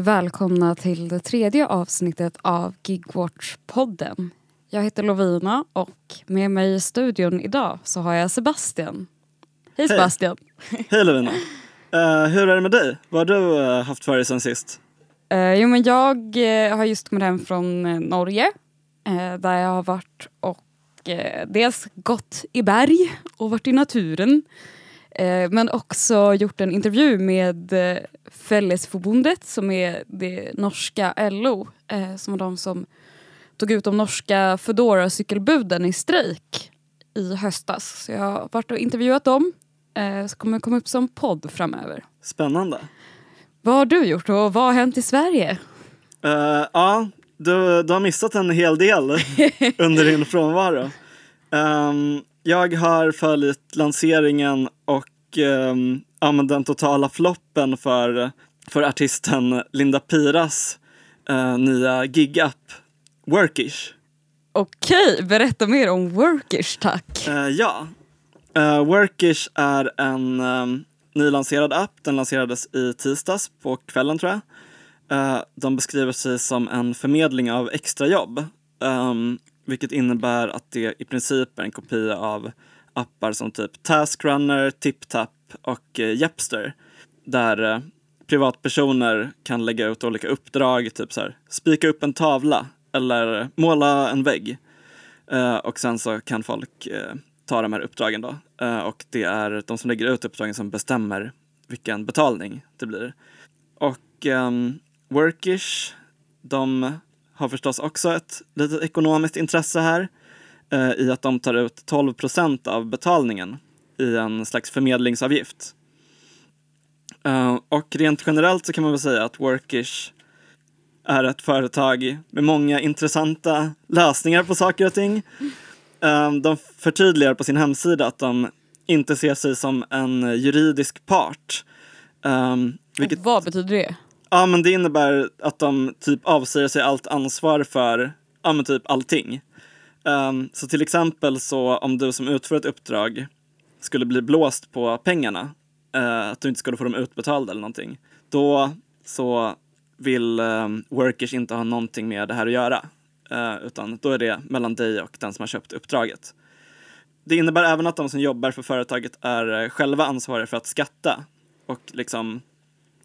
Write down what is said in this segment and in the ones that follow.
välkomna till det tredje avsnittet av Gigwatch-podden. Jag heter Lovina och med mig i studion idag så har jag Sebastian. Hej Sebastian! Hej Lovina! Uh, hur är det med dig? Vad har du uh, haft för dig sen sist? Uh, jo men jag har just kommit hem från Norge där jag har varit och dels gått i berg och varit i naturen men också gjort en intervju med eh, Fällesförbundet som är det norska LO eh, som var de som tog ut de norska Foodora cykelbuden i strejk i höstas. Så jag har varit och intervjuat dem. Eh, så kommer komma upp som podd framöver. Spännande. Vad har du gjort och vad har hänt i Sverige? Uh, ja, du, du har missat en hel del under din frånvaro. Um, jag har följt lanseringen um, ja, den totala floppen för, för artisten Linda Piras uh, nya gigapp Workish. Okej, berätta mer om Workish tack. Uh, ja, uh, Workish är en um, nylanserad app. Den lanserades i tisdags på kvällen tror jag. Uh, de beskriver sig som en förmedling av extrajobb. Um, vilket innebär att det i princip är en kopia av appar som typ Taskrunner, TipTap och eh, Jepster. Där eh, privatpersoner kan lägga ut olika uppdrag, typ så här, spika upp en tavla eller måla en vägg. Eh, och sen så kan folk eh, ta de här uppdragen då. Eh, och det är de som lägger ut uppdragen som bestämmer vilken betalning det blir. Och ehm, Workish, de har förstås också ett litet ekonomiskt intresse här eh, i att de tar ut 12 procent av betalningen i en slags förmedlingsavgift. Uh, och rent generellt så kan man väl säga att Workish är ett företag med många intressanta lösningar på saker och ting. Uh, de förtydligar på sin hemsida att de inte ser sig som en juridisk part. Vilket, vad betyder det? Ja men det innebär att de typ avsäger sig allt ansvar för ja men typ allting. Um, så till exempel så om du som utför ett uppdrag skulle bli blåst på pengarna, uh, att du inte skulle få dem utbetalda eller någonting, då så vill um, workers inte ha någonting med det här att göra. Uh, utan då är det mellan dig och den som har köpt uppdraget. Det innebär även att de som jobbar för företaget är eh, själva ansvariga för att skatta och liksom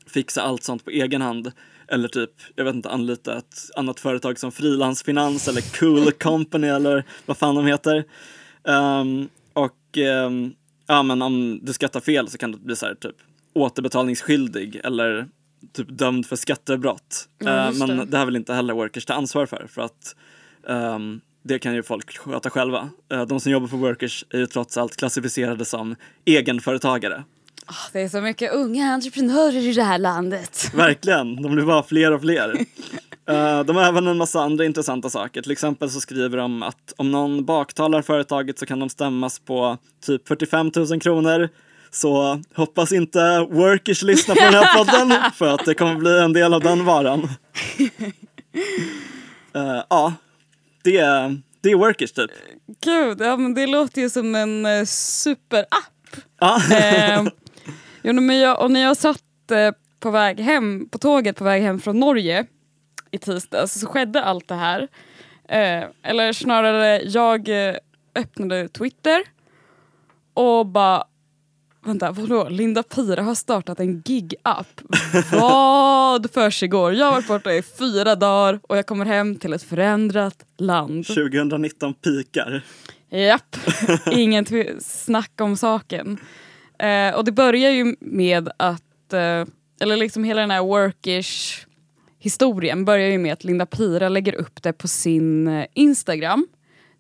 fixa allt sånt på egen hand eller typ, jag vet inte, anlita ett annat företag som Frilansfinans eller Cool Company eller vad fan de heter. Um, och um, ja, men om du skattar fel så kan du bli så här, typ återbetalningsskyldig eller typ dömd för skattebrott. Ja, uh, men det. det här vill inte heller Workers ta ansvar för, för att um, det kan ju folk sköta själva. Uh, de som jobbar på Workers är ju trots allt klassificerade som egenföretagare. Oh, det är så mycket unga entreprenörer i det här landet. Verkligen, de blir bara fler och fler. uh, de har även en massa andra intressanta saker. Till exempel så skriver de att om någon baktalar företaget så kan de stämmas på typ 45 000 kronor. Så hoppas inte workers lyssnar på den här podden för att det kommer bli en del av den varan. Uh, ja, det är, det är workers typ. Gud, ja, men det låter ju som en uh, superapp. Ah. uh, Jo, men jag, och när jag satt eh, på väg hem, på tåget på väg hem från Norge i tisdags så skedde allt det här. Eh, eller snarare, jag eh, öppnade Twitter och bara Vänta, vadå? Linda Pira har startat en gig-app. Vad försiggår? Jag har varit borta i fyra dagar och jag kommer hem till ett förändrat land. 2019 pikar. Japp, ingen snack om saken. Eh, och det börjar ju med att, eh, eller liksom hela den här workish historien börjar ju med att Linda Pira lägger upp det på sin eh, Instagram,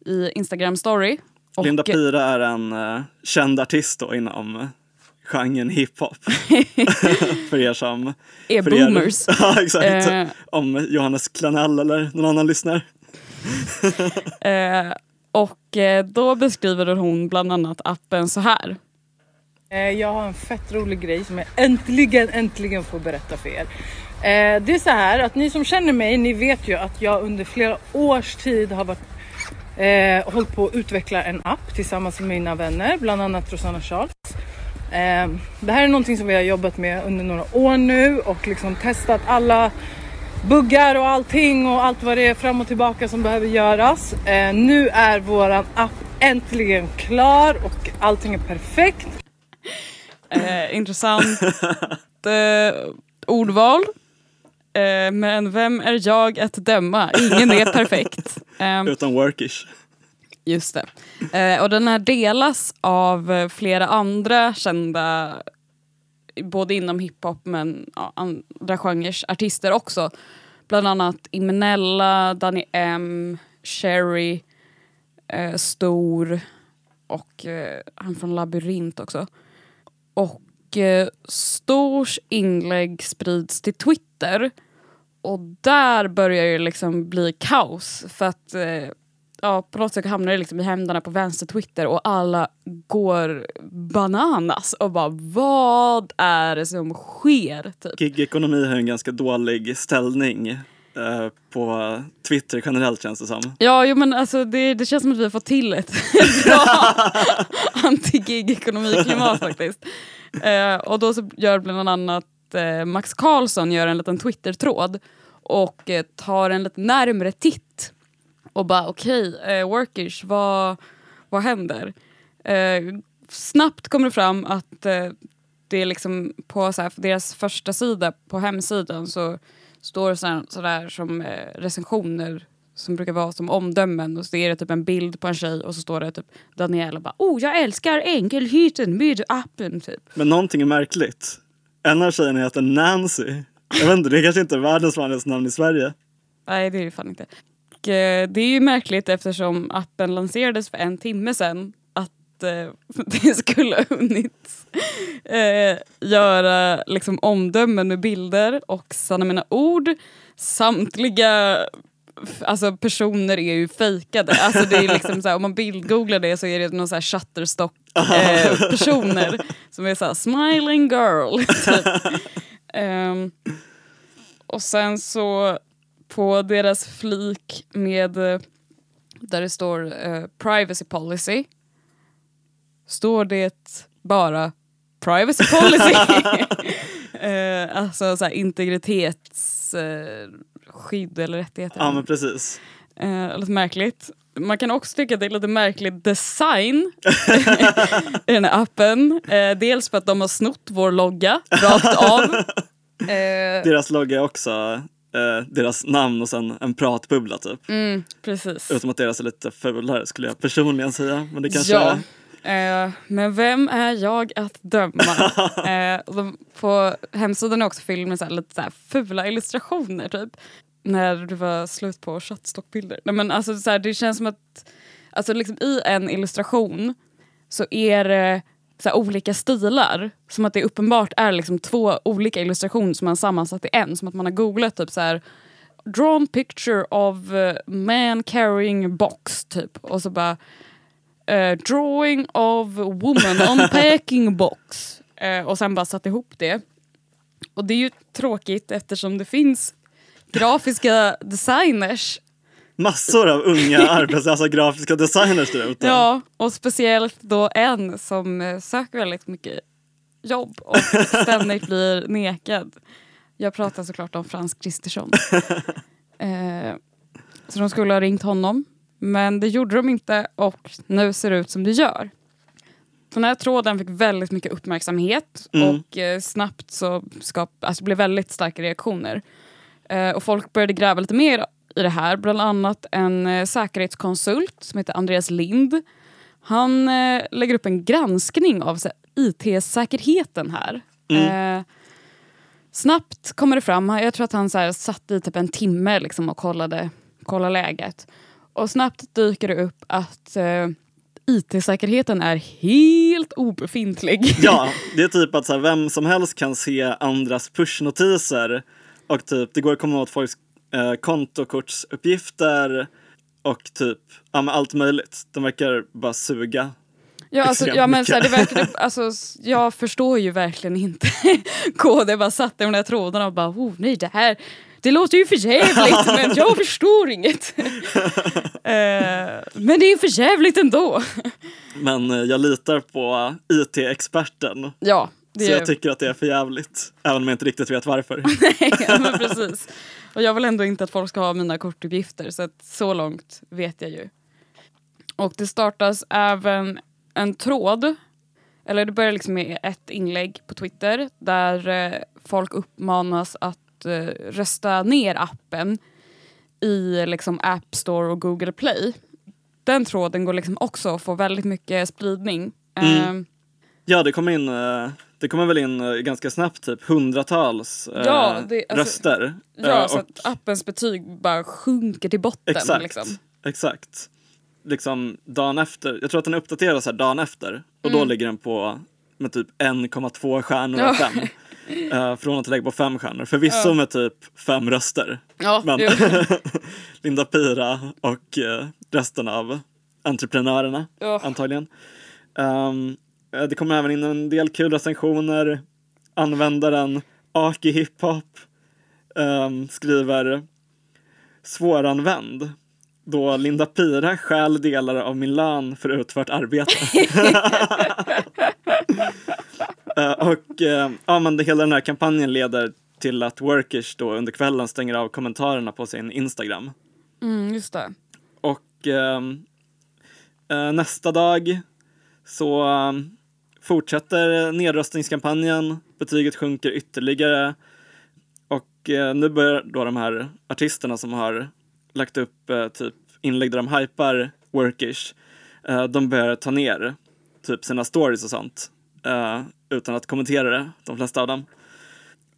i Instagram story. Och Linda Pira är en uh, känd artist då inom genren hiphop. för er som... Är boomers. Er, ja, exakt. Uh, Om Johannes Klanell eller någon annan lyssnar. uh, och då beskriver hon bland annat appen så här. Eh, jag har en fett rolig grej som jag äntligen, äntligen får berätta för er. Eh, det är så här att ni som känner mig, ni vet ju att jag under flera års tid har varit, eh, hållit på att utveckla en app tillsammans med mina vänner, bland annat Rosanna Charles. Eh, det här är någonting som vi har jobbat med under några år nu och liksom testat alla buggar och allting och allt vad det är fram och tillbaka som behöver göras. Eh, nu är våran app äntligen klar och allting är perfekt. Eh, intressant eh, ordval. Eh, men vem är jag att döma? Ingen är perfekt. Eh, Utan workish. just det. Eh, och den här delas av eh, flera andra kända, både inom hiphop men ja, andra genrer, artister också. Bland annat Imenella, Danny M, Sherry, eh, Stor och han från Labyrint också. Och eh, Stors inlägg sprids till Twitter och där börjar det liksom bli kaos för att eh, ja, på något sätt hamnar det liksom i händerna på vänster Twitter och alla går bananas och bara vad är det som sker? Typ. Gig-ekonomi har en ganska dålig ställning eh, på Twitter generellt känns det som. Ja, jo, men alltså, det, det känns som att vi har fått till ett bra anti-gig-ekonomiklimat faktiskt. Eh, och då så gör bland annat eh, Max Karlsson gör en liten Twitter-tråd och eh, tar en lite närmre titt och bara okej, okay, eh, workers, vad, vad händer? Snabbt kommer det fram att det är liksom på så här, deras första sida på hemsidan så står sådär, sådär som eh, recensioner som brukar vara som omdömen och så är det typ en bild på en tjej och så står det typ Daniela bara oh jag älskar enkelheten med appen typ. Men någonting är märkligt. En av tjejerna heter Nancy. Jag vet inte, det är kanske inte är världens vanligaste namn i Sverige. Nej det är det fan inte. Och, eh, det är ju märkligt eftersom appen lanserades för en timme sedan att eh, det skulle ha hunnit eh, göra liksom, omdömen med bilder och sanna mina ord. Samtliga alltså, personer är ju fejkade. Alltså, det är liksom så här, om man bildgooglar det så är det någon så här shutterstock eh, personer som är så här, smiling girl. Typ. Um, och sen så på deras flik med eh, där det står uh, privacy policy står det bara privacy policy. uh, alltså så här, integritetsskydd uh, eller rättigheter. Ja men precis. Uh, lite märkligt. Man kan också tycka att det är lite märklig design i den här appen. Uh, dels för att de har snott vår logga rakt av. Uh, deras logga är också deras namn och sen en pratbubbla typ. Mm, precis. Utom att deras är lite fulare skulle jag personligen säga. Men det kanske ja. Eh, men vem är jag att döma? eh, de, på hemsidan är också fylld med så lite så fula illustrationer typ. När det var slut på chattstockbilder. Nej, men alltså, så här, det känns som att alltså, liksom, i en illustration så är det så olika stilar. Som att det uppenbart är liksom två olika illustrationer som man sammansatt i en. Som att man har googlat typ så här drawn picture of man carrying box typ. Och så bara Uh, drawing of woman on packing box. Uh, och sen bara satt ihop det. Och det är ju tråkigt eftersom det finns grafiska designers. Massor av unga arbetslösa grafiska designers där ute. Ja, och speciellt då en som uh, söker väldigt mycket jobb och ständigt blir nekad. Jag pratar såklart om Frans Kristersson. så de skulle ha ringt honom men det gjorde de inte och nu ser det ut som det gör. Den här tråden fick väldigt mycket uppmärksamhet mm. och eh, snabbt så skap, alltså blev väldigt starka reaktioner. Eh, och folk började gräva lite mer i det här, bland annat en eh, säkerhetskonsult som heter Andreas Lind. Han eh, lägger upp en granskning av IT-säkerheten här. Mm. Eh, snabbt kommer det fram, jag tror att han så här, satt i typ en timme liksom, och kollade, kollade läget. Och snabbt dyker det upp att eh, IT-säkerheten är helt obefintlig. Ja, det är typ att så här, vem som helst kan se andras pushnotiser och typ det går att komma åt folks eh, kontokortsuppgifter och typ ja, men allt möjligt. De verkar bara suga. Ja, alltså, ja men så här, det verkar, alltså, jag förstår ju verkligen inte KD. Bara satt i de där trådarna och bara oh, nej det här det låter ju för jävligt men jag förstår inget. uh, men det är för jävligt ändå. Men eh, jag litar på IT-experten. Ja, Så jag tycker att det är för jävligt. Även om jag inte riktigt vet varför. ja, men precis. Och jag vill ändå inte att folk ska ha mina kortuppgifter så att så långt vet jag ju. Och det startas även en tråd, eller det börjar liksom med ett inlägg på Twitter där eh, folk uppmanas att eh, rösta ner appen i liksom, App Store och Google Play. Den tråden går liksom också att få väldigt mycket spridning. Mm. Uh, ja, det kom in eh, det kommer väl in eh, ganska snabbt, typ hundratals eh, ja, det, alltså, röster. Ja, eh, så att appens betyg bara sjunker till botten. Exakt. Liksom. exakt. Liksom dagen efter, jag tror att den uppdateras här dagen efter och mm. då ligger den på med typ 1,2 stjärnor av ja. 5. Eh, från att lägga på fem stjärnor. Förvisso uh. med typ fem röster. Ja, men Linda Pira och eh, resten av entreprenörerna uh. antagligen. Um, det kommer även in en del kul recensioner. Användaren Aki Hiphop um, ehm, skriver svåranvänd då Linda Pira stjäl delar av min lön för utfört arbete. Eh, och eh, ja, men det, hela den här kampanjen leder till att Workers då under kvällen stänger av kommentarerna på sin Instagram. Mm, just det. Och ehm, eh, nästa dag så fortsätter nedröstningskampanjen. Betyget sjunker ytterligare. Och eh, nu börjar då de här artisterna som har lagt upp eh, typ inlägg där de hypar Workish. Eh, de börjar ta ner typ sina stories och sånt. Eh, utan att kommentera det, de flesta av dem.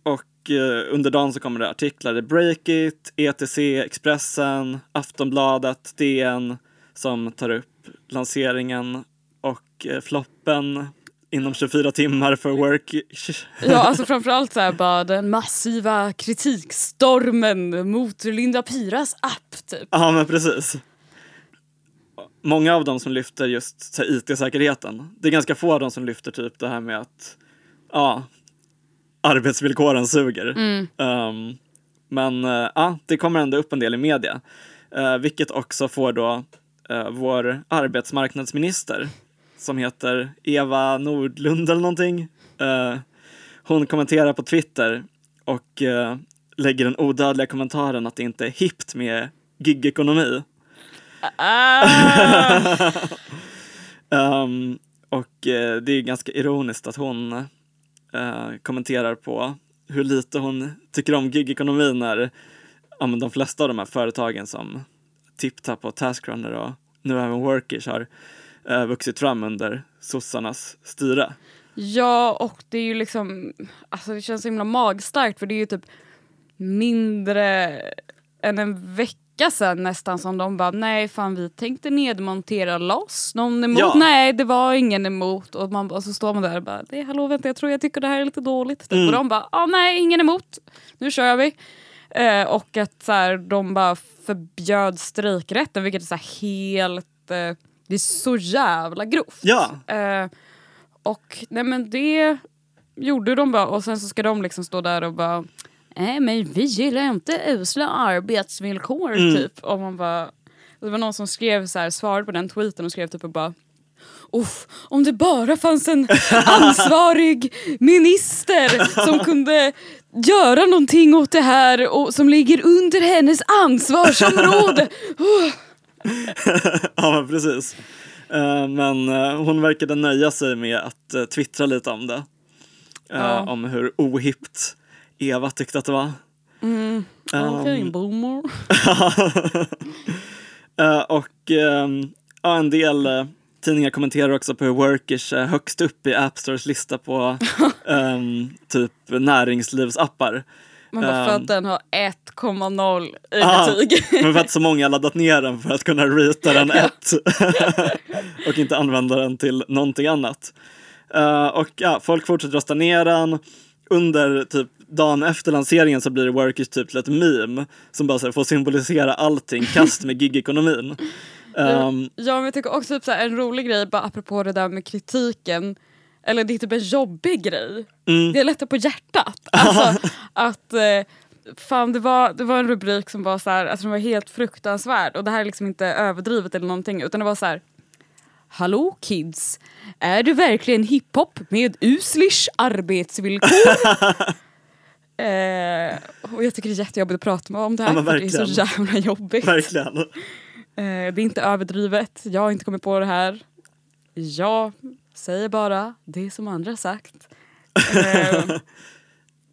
Och eh, under dagen så kommer det artiklar i Breakit, ETC, Expressen, Aftonbladet, DN som tar upp lanseringen och eh, floppen inom 24 timmar för work. Ja, alltså framförallt så här bara den massiva kritikstormen mot Linda Piras app typ. Ja, men precis. Många av dem som lyfter just IT-säkerheten. Det är ganska få av dem som lyfter typ det här med att ja, arbetsvillkoren suger. Um, men uh, ja, det kommer ändå upp en del i media. Uh, vilket också får då uh, vår arbetsmarknadsminister som heter Eva Nordlund eller någonting. Uh, hon kommenterar på Twitter och lägger den odödliga kommentaren att det inte är hippt med gigekonomi. Ah, Um, och eh, det är ganska ironiskt att hon eh, kommenterar på hur lite hon tycker om gigekonomin när ja, de flesta av de här företagen som TipTap och Taskrunner och nu även Workish har eh, vuxit fram under sossarnas styre. ja, och det är ju liksom, alltså det känns så himla magstarkt för det är ju typ mindre än en vecka sedan nästan som de bara nej fan vi tänkte nedmontera loss. Någon emot? Ja. Nej det var ingen emot. Och, man, och så står man där och bara det, hallå vänta jag tror jag tycker det här är lite dåligt. Typ. Mm. Och de bara ah, nej ingen emot. Nu kör vi. Eh, och att så här, de bara förbjöd strejkrätten vilket är så här helt, eh, det är så jävla grovt. Ja, Eh, och nej men det gjorde de bara och sen så ska de liksom stå där och bara Nej men vi gillar inte usla arbetsvillkor Mm. typ. Och man bara, det var någon som skrev så här, svarade på den tweeten och skrev typ och bara Uff, om det bara fanns en ansvarig minister som kunde göra någonting åt det här och som ligger under hennes ansvarsområde. Uh. ja men precis. Eh, men eh, hon verkade nöja sig med att uh, twittra lite om det. Eh. Om hur ohippt Eva tyckte att det var. Mm, Okej, Um, boomer. Eh, och ehm, ja, en del eh, tidningar kommenterar också på hur Workers är högst upp i App Stores lista på ehm, typ näringslivsappar. Man bara för Ehm. att den har 1,0 i Ah, betyg. Men för att så många laddat ner den för att kunna rita den ett och inte använda den till någonting annat. Eh, och ja, folk fortsätter rösta ner den. Under typ dagen efter lanseringen så blir Workers typ till ett meme som bara så här, får symbolisera allting, kast med gigekonomin. Um, Ja men jag tycker också typ så här, en rolig grej bara apropå det där med kritiken. Eller det är typ en jobbig grej. mm, Det är lättare på hjärtat. Alltså att eh, fan det var, det var en rubrik som var så här, alltså den var helt fruktansvärd och det här är liksom inte överdrivet eller någonting utan det var så här Hallå kids, är det verkligen hiphop med uslish arbetsvillkor? eh, och jag tycker det är jättejobbigt att prata om det här Ja, det är så jävla jobbigt. Verkligen. Eh, det är inte överdrivet, jag har inte kommit på det här. Jag säger bara det som andra sagt. Eh,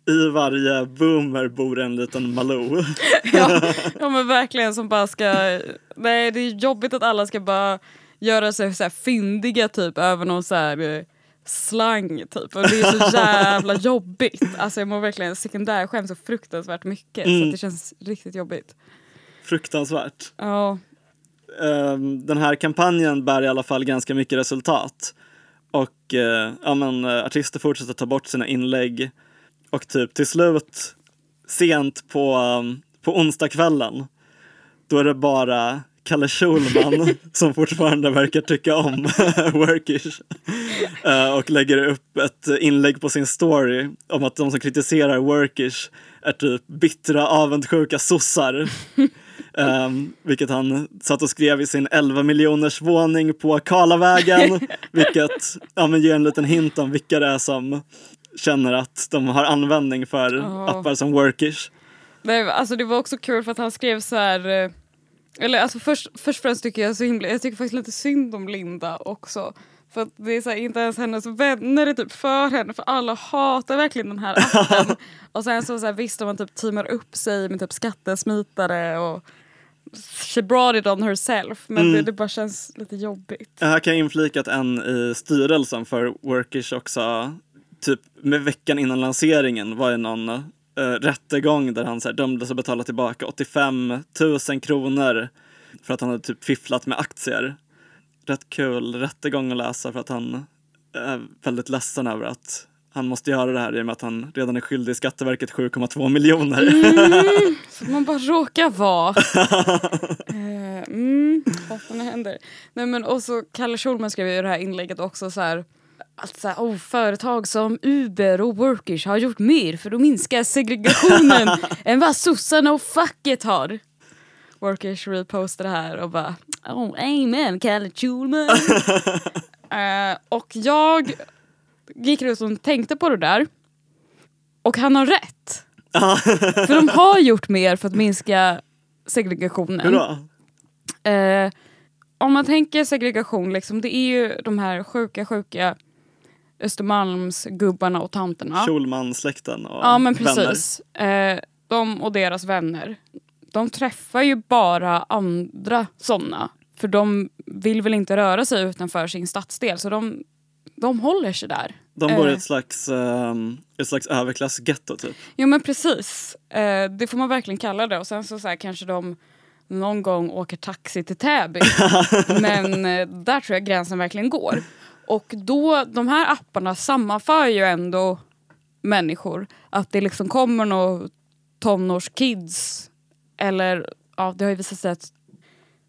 I varje boomer bor en liten Malou. ja, ja men verkligen som bara ska... Nej det är jobbigt att alla ska bara göra sig så här fyndiga typ över någon så här eh, slang typ. Och det är så jävla jobbigt. Alltså jag mår verkligen sekundärskämt så fruktansvärt mycket. Så Mm. att det känns riktigt jobbigt. Fruktansvärt. Ja. Ehm, den här kampanjen bär i alla fall ganska mycket resultat. Och eh, ja, men, eh, artister fortsätter ta bort sina inlägg. Och typ till slut, sent på, um, på onsdagskvällen, då är det bara Kalle Schulman som fortfarande verkar tycka om Workish. Eh, och lägger upp ett inlägg på sin story om att de som kritiserar Workish är typ bittra, avundsjuka sossar. Um, vilket han satt och skrev i sin 11 miljoners våning på Karlavägen. vilket ja, men ger en liten hint om vilka det är som känner att de har användning för Ja. appar som Workish. Nej, alltså det var också kul för att han skrev så här... eh, Eller alltså först, först och främst tycker jag så himla, jag tycker faktiskt lite synd om Linda också. För att det är så här, inte ens hennes vänner är typ för henne för alla hatar verkligen den här appen. och sen så, så här, visst om man typ teamar upp sig med typ skattesmitare och she brought it on herself men Mm. det, det bara känns lite jobbigt. Här kan jag inflika att en i styrelsen för Workish också, typ med veckan innan lanseringen var i någon uh, rättegång där han så här, dömdes att betala tillbaka 85 000 kronor för att han hade typ fifflat med aktier. Rätt kul rättegång att läsa för att han är väldigt ledsen över att han måste göra det här i och med att han redan är skyldig Skatteverket 7,2 miljoner. Så man bara råkar vara. eh, mm, det händer. Nej, men och så Kalle Schulman skrev ju det här inlägget också så här. Att så här, oh, företag som Uber och Workers har gjort mer för att minska segregationen än vad sossarna och facket har. Workers repostade här och bara oh, amen Kalle Schulman. eh, och jag gick ut och tänkte på det där. Och han har rätt. För de har gjort mer för att minska segregationen. Hur då? Eh, om man tänker segregation, liksom, det är ju de här sjuka, sjuka Östermalmsgubbarna och tanterna. Schulman-släkten och Ja men vänner. precis. Eh, de och deras vänner. De träffar ju bara andra sådana. För de vill väl inte röra sig utanför sin stadsdel så de, de håller sig där. De bor i Eh. ett slags, um, ett slags överklassgetto typ. Jo men precis. Eh, det får man verkligen kalla det. Och sen så, så här, kanske de någon gång åker taxi till Täby. men eh, där tror jag gränsen verkligen går. Och då, de här apparna sammanför ju ändå människor. Att det liksom kommer några tonårskids eller ja, det har ju visat sig att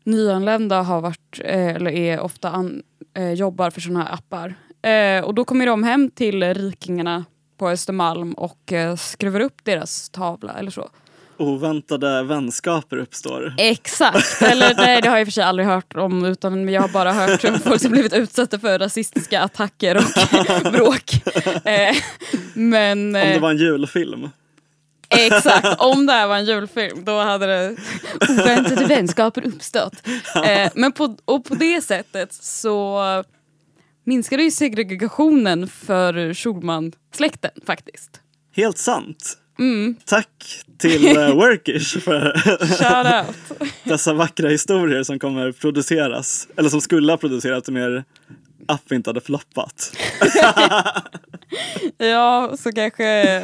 nyanlända har varit, eh, eller är ofta an, eh, jobbar för sådana här appar. Eh, och då kommer de hem till rikingarna på Östermalm och skruvar upp deras tavla eller så. Oväntade vänskaper uppstår. Exakt! Eller nej, det har jag i och för sig aldrig hört om utan jag har bara hört om folk som blivit utsatta för rasistiska attacker och bråk. Eh, men... Om det eh, var en julfilm. Exakt, om det här var en julfilm då hade det oväntade vänskaper uppstått. Eh, men på, och på det sättet så minskade ju segregationen för Schulman-släkten faktiskt. Helt sant. Mm. Tack till uh, Workish för dessa vackra historier som kommer produceras. Eller som skulle ha producerats om er app inte hade floppat. Ja, så kanske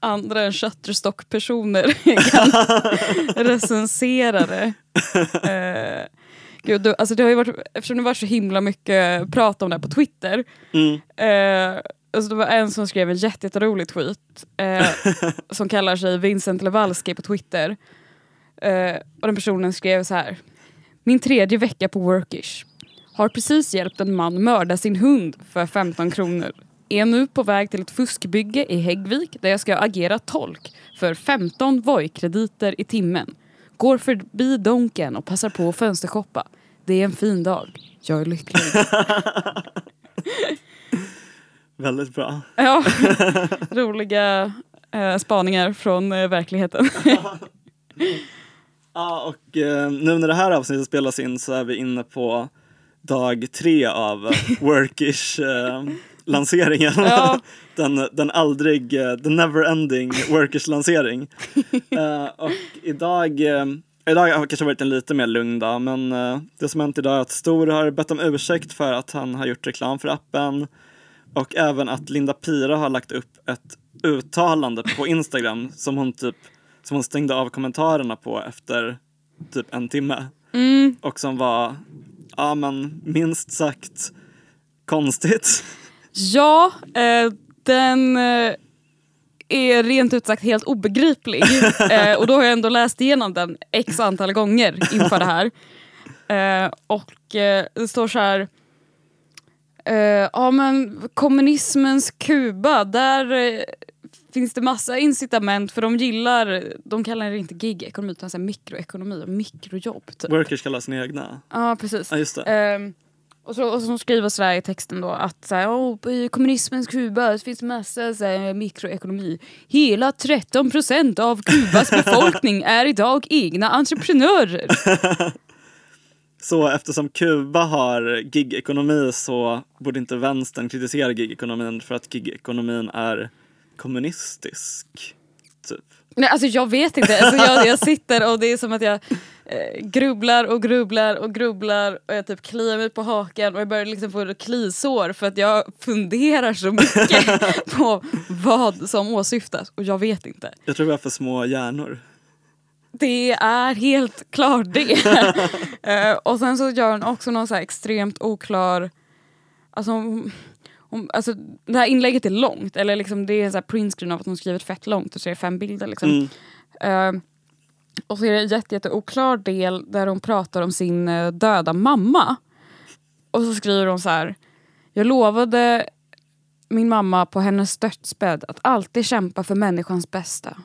andra än Shutterstock-personer kan recensera det. Eh, gud, du, alltså det har ju varit, eftersom det varit så himla mycket prat om det här på Twitter. Mm. Eh, alltså det var en som skrev en jätte- jätterolig tweet eh, som kallar sig Vincent Lewalski på Twitter. Eh, och den personen skrev så här. Min tredje vecka på Workish. Har precis hjälpt en man mörda sin hund för 15 kronor. Är nu på väg till ett fuskbygge i Häggvik där jag ska agera tolk för 15 Voi-krediter i timmen. Går förbi Donken och passar på att fönstershoppa. Det är en fin dag. Jag är lycklig. Väldigt bra. ja, roliga eh, spaningar från eh, verkligheten. Ja, och eh, nu när det här avsnittet spelas in så är vi inne på dag tre av Workish eh, lanseringen. Ja. den, den aldrig, eh, the never ending Workish lansering. Eh, och idag, eh, idag har kanske varit en lite mer lugn dag men det som hänt idag är att Stor har bett om ursäkt för att han har gjort reklam för appen och även att Linda Pira har lagt upp ett uttalande på Instagram som hon typ som hon stängde av kommentarerna på efter typ en timme. Mm, Och som var, ja men minst sagt konstigt. ja, eh, den eh, är rent ut sagt helt obegriplig. eh, och då har jag ändå läst igenom den x antal gånger inför det här. Eh, och eh, det står så här. Eh, ja men kommunismens Kuba, där eh, finns det massa incitament för de gillar, de kallar det inte gig-ekonomi utan så mikroekonomi och mikrojobb. Typ. Workers kallar sina egna. Ja precis. Ja just det. Ehm, och så, och så skriver sådär i texten då att så oh, i kommunismens Kuba det finns massa så här, mikroekonomi. Hela 13 procent av Kubas befolkning är idag egna entreprenörer. Så eftersom Kuba har gigekonomi så borde inte vänstern kritisera gigekonomin för att gigekonomin är kommunistisk. Typ. Nej, alltså jag vet inte. Alltså jag, jag sitter och det är som att jag eh, grubblar och grubblar och grubblar och jag typ kliar mig på hakan och jag börjar liksom få klisår för att jag funderar så mycket på vad som åsyftas och jag vet inte. Jag tror vi har för små hjärnor. Det är helt klart det. Eh, och sen så gör hon också någon så här extremt oklar... Alltså, hon, hon, alltså, det här inlägget är långt, eller liksom det är en printscreen av att hon skrivit fett långt och så är det fem bilder. Liksom. Mm. Eh, och så är det en jätte, jätte oklar del där hon pratar om sin eh, döda mamma. Och så skriver hon så här. Jag lovade min mamma på hennes dödsbädd att alltid kämpa för människans bästa.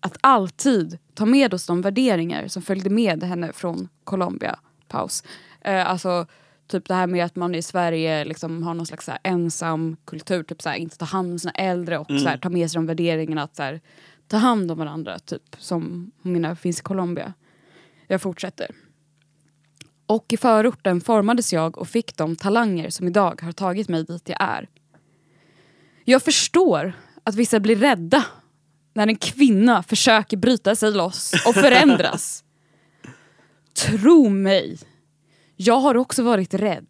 Att alltid ta med oss de värderingar som följde med henne från Colombia. Paus. Eh, alltså typ det här med att man i Sverige liksom har någon slags så här ensam kultur. Typ så här, inte ta hand om sina äldre och så här, ta med sig de värderingarna. Att så här, ta hand om varandra, typ som menar finns i Colombia. Jag fortsätter. Och i förorten formades jag och fick de talanger som idag har tagit mig dit jag är. Jag förstår att vissa blir rädda när en kvinna försöker bryta sig loss och förändras. Tro mig, jag har också varit rädd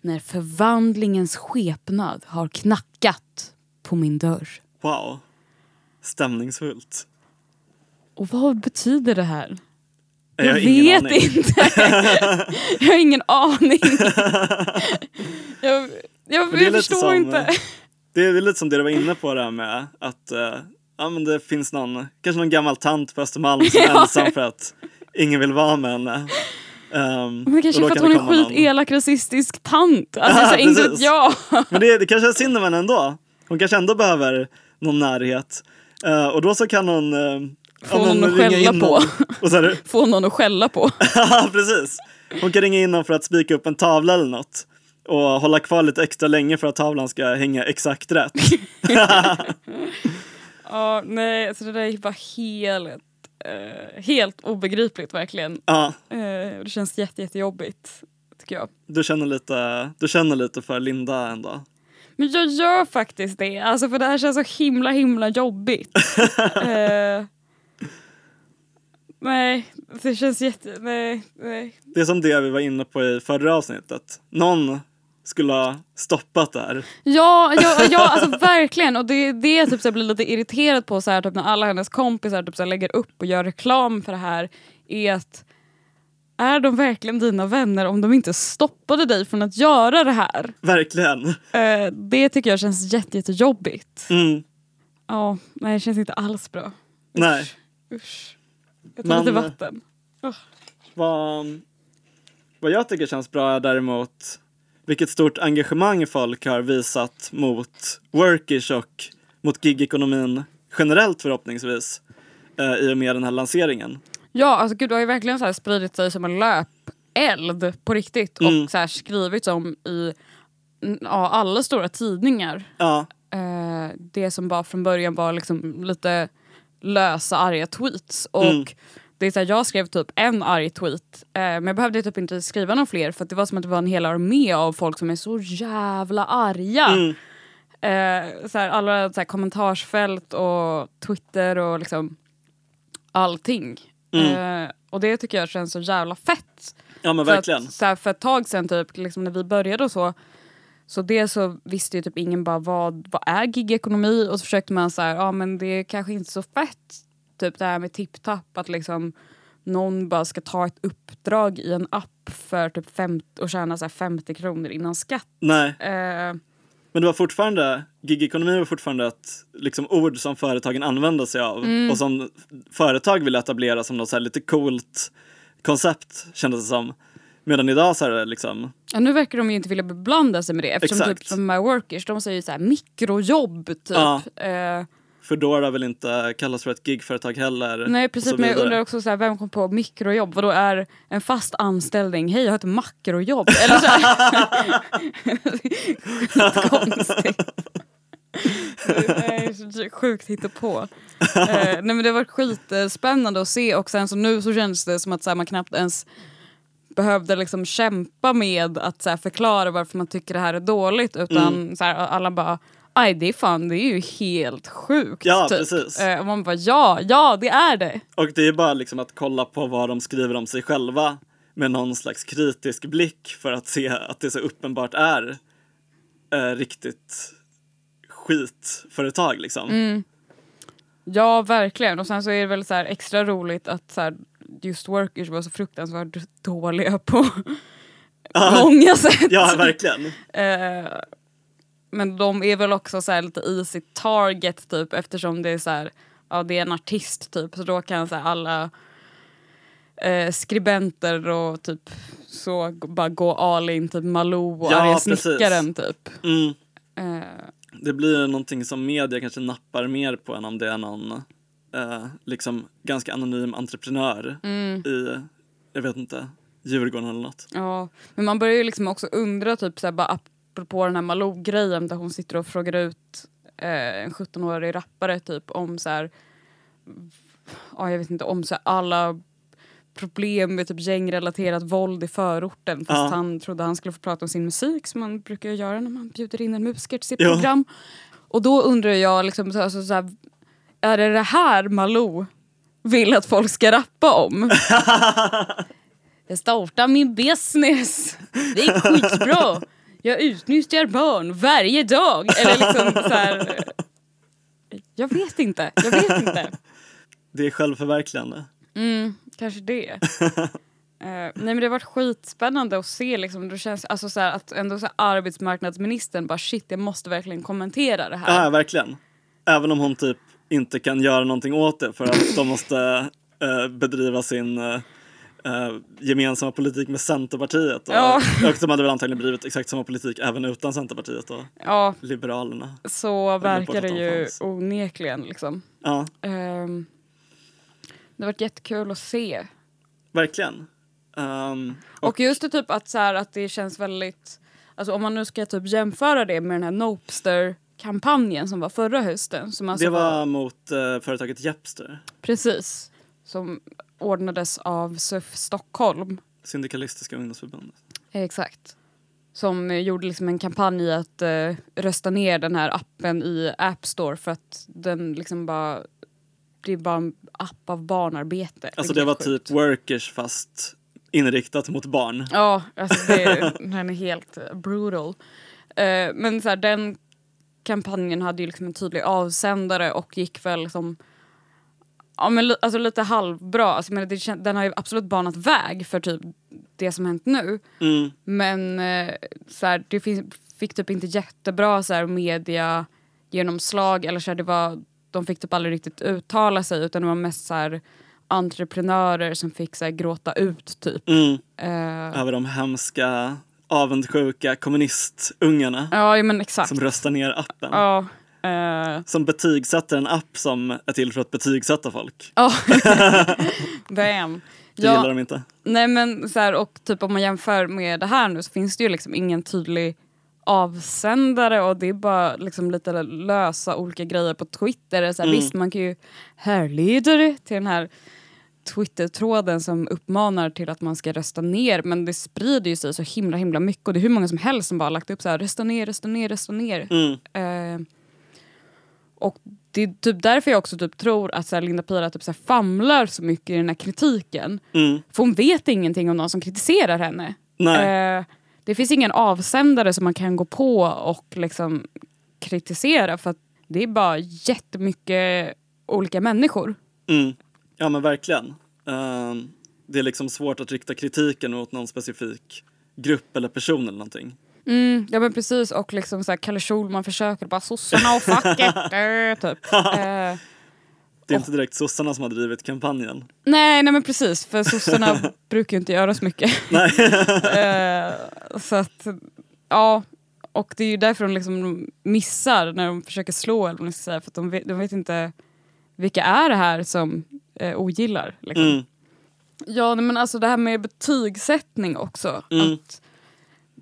när förvandlingens skepnad har knackat på min dörr. Wow. Stämningsfullt. Och vad betyder det här? Jag Jag, vet aning. inte. jag har ingen aning. jag jag, det jag förstår som, inte. eh, Det är lite som det du var inne på där med att eh, ja, men det finns någon, kanske någon gammal tant på Östermalm som är ensam för att ingen vill vara med henne. Um, Men kanske för att hon är någon- skitelak rasistisk tant. Alltså, Ja, så inte vet jag. Men det, det kanske är synd om henne ändå. Hon kanske ändå behöver någon närhet. Eh, och då så kan hon... Uh, Få någon att skälla på. Det, Få någon att skälla på. Ja, precis. Hon kan ringa in någon för att spika upp en tavla eller något. Och hålla kvar lite extra länge för att tavlan ska hänga exakt rätt. Ja, nej, alltså det där är bara helt, eh, helt obegripligt verkligen. Ja, Eh, det känns jätte, jättejobbigt, tycker jag. du känner, lite, du känner lite för Linda ändå. Men jag gör faktiskt det, alltså för det här känns så himla himla jobbigt. eh, nej, det känns jätte... Nej, nej. Det är som det vi var inne på i förra avsnittet. Någon skulle ha stoppat det här. Ja, ja, ja alltså verkligen. Och det är det jag typ, så här blir lite irriterad på så här, typ, när alla hennes kompisar typ, så här, lägger upp och gör reklam för det här. Är att är de verkligen dina vänner om de inte stoppade dig från att göra det här? Verkligen. Eh, det tycker jag känns jätte, jättejobbigt. Mm. Ja, nej det känns inte alls bra. Usch, Nej. Usch. Jag tar Men- lite vatten. Vad, vad jag tycker känns bra är däremot vilket stort engagemang folk har visat mot Workish och mot gigekonomin generellt förhoppningsvis eh, i och med den här lanseringen. Ja, alltså gud det har ju verkligen så här spridit sig som en löpeld eld på riktigt Mm. och så här skrivits om i ja, alla stora tidningar. Ja, Eh, det som bara från början var liksom lite lösa arga tweets. Och Mm. Det är så här, jag skrev typ en arg tweet eh, men jag behövde typ inte skriva någon fler för det var som att det var en hel armé av folk som är så jävla arga. Mm. Eh, så här, alla så här, kommentarsfält och Twitter och liksom allting. Mm. Eh, och det tycker jag känns så jävla fett. ja men För, verkligen. att, så här, för ett tag sen typ, liksom när vi började och så så det så visste ju typ ingen bara vad, vad är gigekonomi och så försökte man så här, ja men det är kanske inte så fett typ det här med tipptapp att liksom någon bara ska ta ett uppdrag i en app för typ fem, och tjäna så här 50 kronor innan skatt. Nej, Eh, men det var fortfarande, gigekonomi var fortfarande ett liksom, ord som företagen använde sig av Mm. och som företag ville etablera som något så lite coolt koncept kändes det som. Medan idag så är det liksom, ja, nu verkar de ju inte vilja beblanda sig med det eftersom Exakt. typ som My Workers de säger så här mikrojobb typ. Ja. Eh, Foodora vill inte kallas för ett gigföretag heller. Nej precis men jag undrar också så här, vem kom på mikrojobb? Vadå är en fast anställning? Hej jag har ett makrojobb. Eller så här. Är så sjukt hittepå. Eh, nej men det har varit skitspännande att se och sen så nu så känns det som att så här, man knappt ens behövde liksom kämpa med att så här, förklara varför man tycker det här är dåligt utan Mm. så här, alla bara Aj det är fan, det är ju helt sjukt. Ja, typ. precis. Eh, och man bara ja, ja det är det. Och det är bara liksom att kolla på vad de skriver om sig själva med någon slags kritisk blick för att se att det så uppenbart är eh, riktigt skitföretag liksom. Mm. Ja verkligen och sen så är det väl så extra roligt att så här, just workers var så fruktansvärt dåliga på många sätt. Ja, verkligen. Eh, men de är väl också så här lite easy target typ eftersom det är så här, ja det är en artist typ så då kan så här, alla eh, skribenter och typ så bara gå all in typ Malou och Ja, Arga snickaren typ. Mm. Eh, Det blir någonting som media kanske nappar mer på än om det är någon eh, liksom ganska anonym entreprenör mm. i, jag vet inte, Djurgården eller något. Ja, men man börjar ju liksom också undra typ såhär, bara apropå den här Malou-grejen där hon sitter och frågar ut eh, en 17-årig rappare typ om så här, ja jag vet inte, om så här, alla problem med typ gängrelaterat våld i förorten fast Ja. han trodde han skulle få prata om sin musik som man brukar göra när man bjuder in en musiker till sitt Ja. program. Och då undrar jag liksom så, alltså, så här, är det det här Malou vill att folk ska rappa om? Jag startar min business. Det är skitbra. Jag utnyttjar barn varje dag. Eller liksom så här. Jag vet inte. Jag vet inte. Det är självförverkligande. Mm, kanske det. Eh, nej men det har varit skitspännande att se liksom, det känns, alltså, så här, att ändå så här, arbetsmarknadsministern bara shit jag måste verkligen kommentera det här. Ja, verkligen. Även om hon typ inte kan göra någonting åt det för att de måste eh, bedriva sin eh, eh, gemensamma politik med Centerpartiet. Och, Ja. och de hade väl antagligen blivit exakt samma politik även utan Centerpartiet och Ja, Liberalerna. så verkar det de ju fanns. onekligen liksom. Ja, Ehm, det har varit jättekul att se. verkligen. Ehm, och, Och just det typ att, så här, att det känns väldigt, alltså om man nu ska typ jämföra det med den här Nopester-kampanjen som var förra hösten. Som alltså det var mot eh, företaget Japster, Precis. Som ordnades av SUF Stockholm. Syndikalistiska ungdomsförbundet. Exakt. Som eh, gjorde liksom en kampanj i att eh, rösta ner den här appen i App Store för att den liksom bara det är bara en app av barnarbete. Alltså Det var helt sjukt. typ workers fast inriktat mot barn. Ja, alltså det, den är helt eh, brutal. Eh, men så här, den kampanjen hade ju liksom en tydlig avsändare och gick väl som Ja men alltså lite halvbra, alltså, men det, den har ju absolut banat väg för typ det som hänt nu. Mm. Men eh, så här, det finns, fick typ inte jättebra så här, media genomslag eller så här, det var, de fick typ aldrig riktigt uttala sig utan det var mest så här, entreprenörer som fick så här, gråta ut typ. Mm. Eh, Över de hemska avundsjuka kommunistungarna ja, men exakt. som röstar ner appen. Ja. Eh, Som betygsätter en app som är till för att betygsätta folk. Ja, damn. Det Ja. gillar de inte. Nej men så här, och typ om man jämför med det här nu så finns det ju liksom ingen tydlig avsändare och det är bara liksom lite lösa olika grejer på Twitter. Så här, Mm. Visst man kan ju härleda det till den här Twitter-tråden som uppmanar till att man ska rösta ner men det sprider ju sig så himla himla mycket och det är hur många som helst som bara lagt upp så här rösta ner, rösta ner, rösta ner. Mm. Eh, och det är typ därför jag också typ tror att så här, Linda Pira typ så här famlar så mycket i den här kritiken. Mm. För hon vet ingenting om någon som kritiserar henne. Nej. Eh, det finns ingen avsändare som man kan gå på och liksom kritisera för att det är bara jättemycket olika människor. Mm. Ja men verkligen. Ehm, det är liksom svårt att rikta kritiken åt någon specifik grupp eller person eller någonting. Mm, ja men precis och liksom så här, Kalle Schulman försöker bara sossarna och facket. eh, typ. Eh, Det är inte direkt sossarna som har drivit kampanjen. nej, nej men precis för sossarna brukar ju inte göra så mycket. Nej. Eh, så att, ja. Och det är ju därför de liksom missar när de försöker slå eller vad man ska säga. För att de vet, de vet inte vilka är det här som eh, ogillar. Liksom. Mm. Ja nej, men alltså det här med betygssättning också. Mm. Att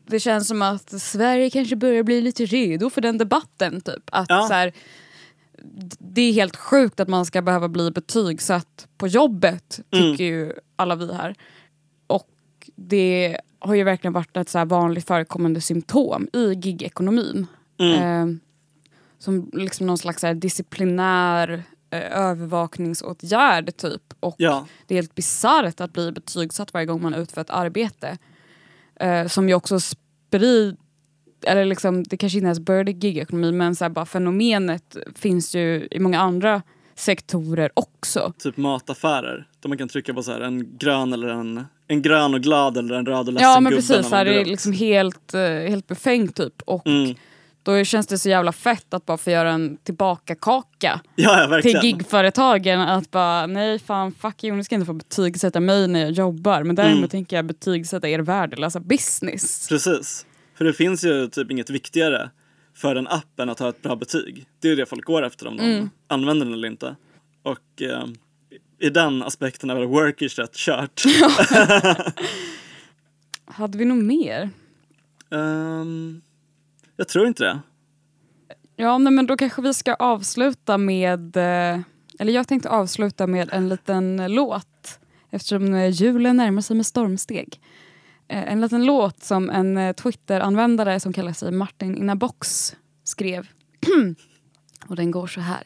det känns som att Sverige kanske börjar bli lite redo för den debatten. Typ. Att Ja. så här, det är helt sjukt att man ska behöva bli betygsatt på jobbet, tycker ju alla vi här. Och det har ju verkligen varit ett så vanligt förekommande symptom i gigekonomin. Mm. Eh, som liksom någon slags så disciplinär eh, övervakningsåtgärd typ. Och Ja. det är helt bisarrt att bli betygsatt varje gång man utför ett arbete. Eh, som ju också sprid... Eller liksom, det kanske inte ens började i gigekonomin men så bara fenomenet finns ju i många andra sektorer också. Typ mataffärer. Där man kan trycka på så här en grön eller en, en grön och glad eller en röd och ledsen Ja men gubbe precis, så här, det är liksom helt, eh, helt befängt typ. Och Mm. Då känns det så jävla fett att bara få göra en tillbaka-kaka Ja, ja till gigföretagen. Att bara, nej fan fuck you, ni ska inte få betygsätta mig när jag jobbar. Men däremot Mm. tänker jag betygsätta er värdelösa business. Precis. För det finns ju typ inget viktigare för en app än att ha ett bra betyg. Det är ju det folk går efter om de Mm. använder den eller inte. Och eh, i den aspekten är väl Workish rätt kört. Hade vi nog mer? Ehm, jag tror inte det. Ja, nej, men då kanske vi ska avsluta med... Eh, eller jag tänkte avsluta med en liten låt eftersom eh, julen närmar sig med stormsteg. Eh, en liten låt som en Twitter-användare som kallar sig Martin Inabox skrev. Och den går så här.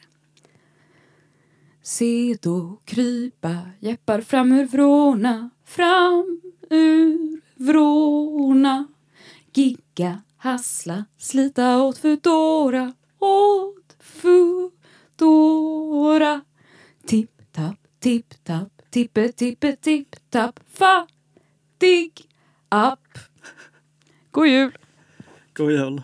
Se då krypa jeppar fram ur vrårna, fram ur vrårna. Gigga, hassla, slita åt Foodora, åt Foodora. Tipp, tapp, tipp, tapp, tippe, tippe, tipp, tapp, fattig app. God jul! God jul.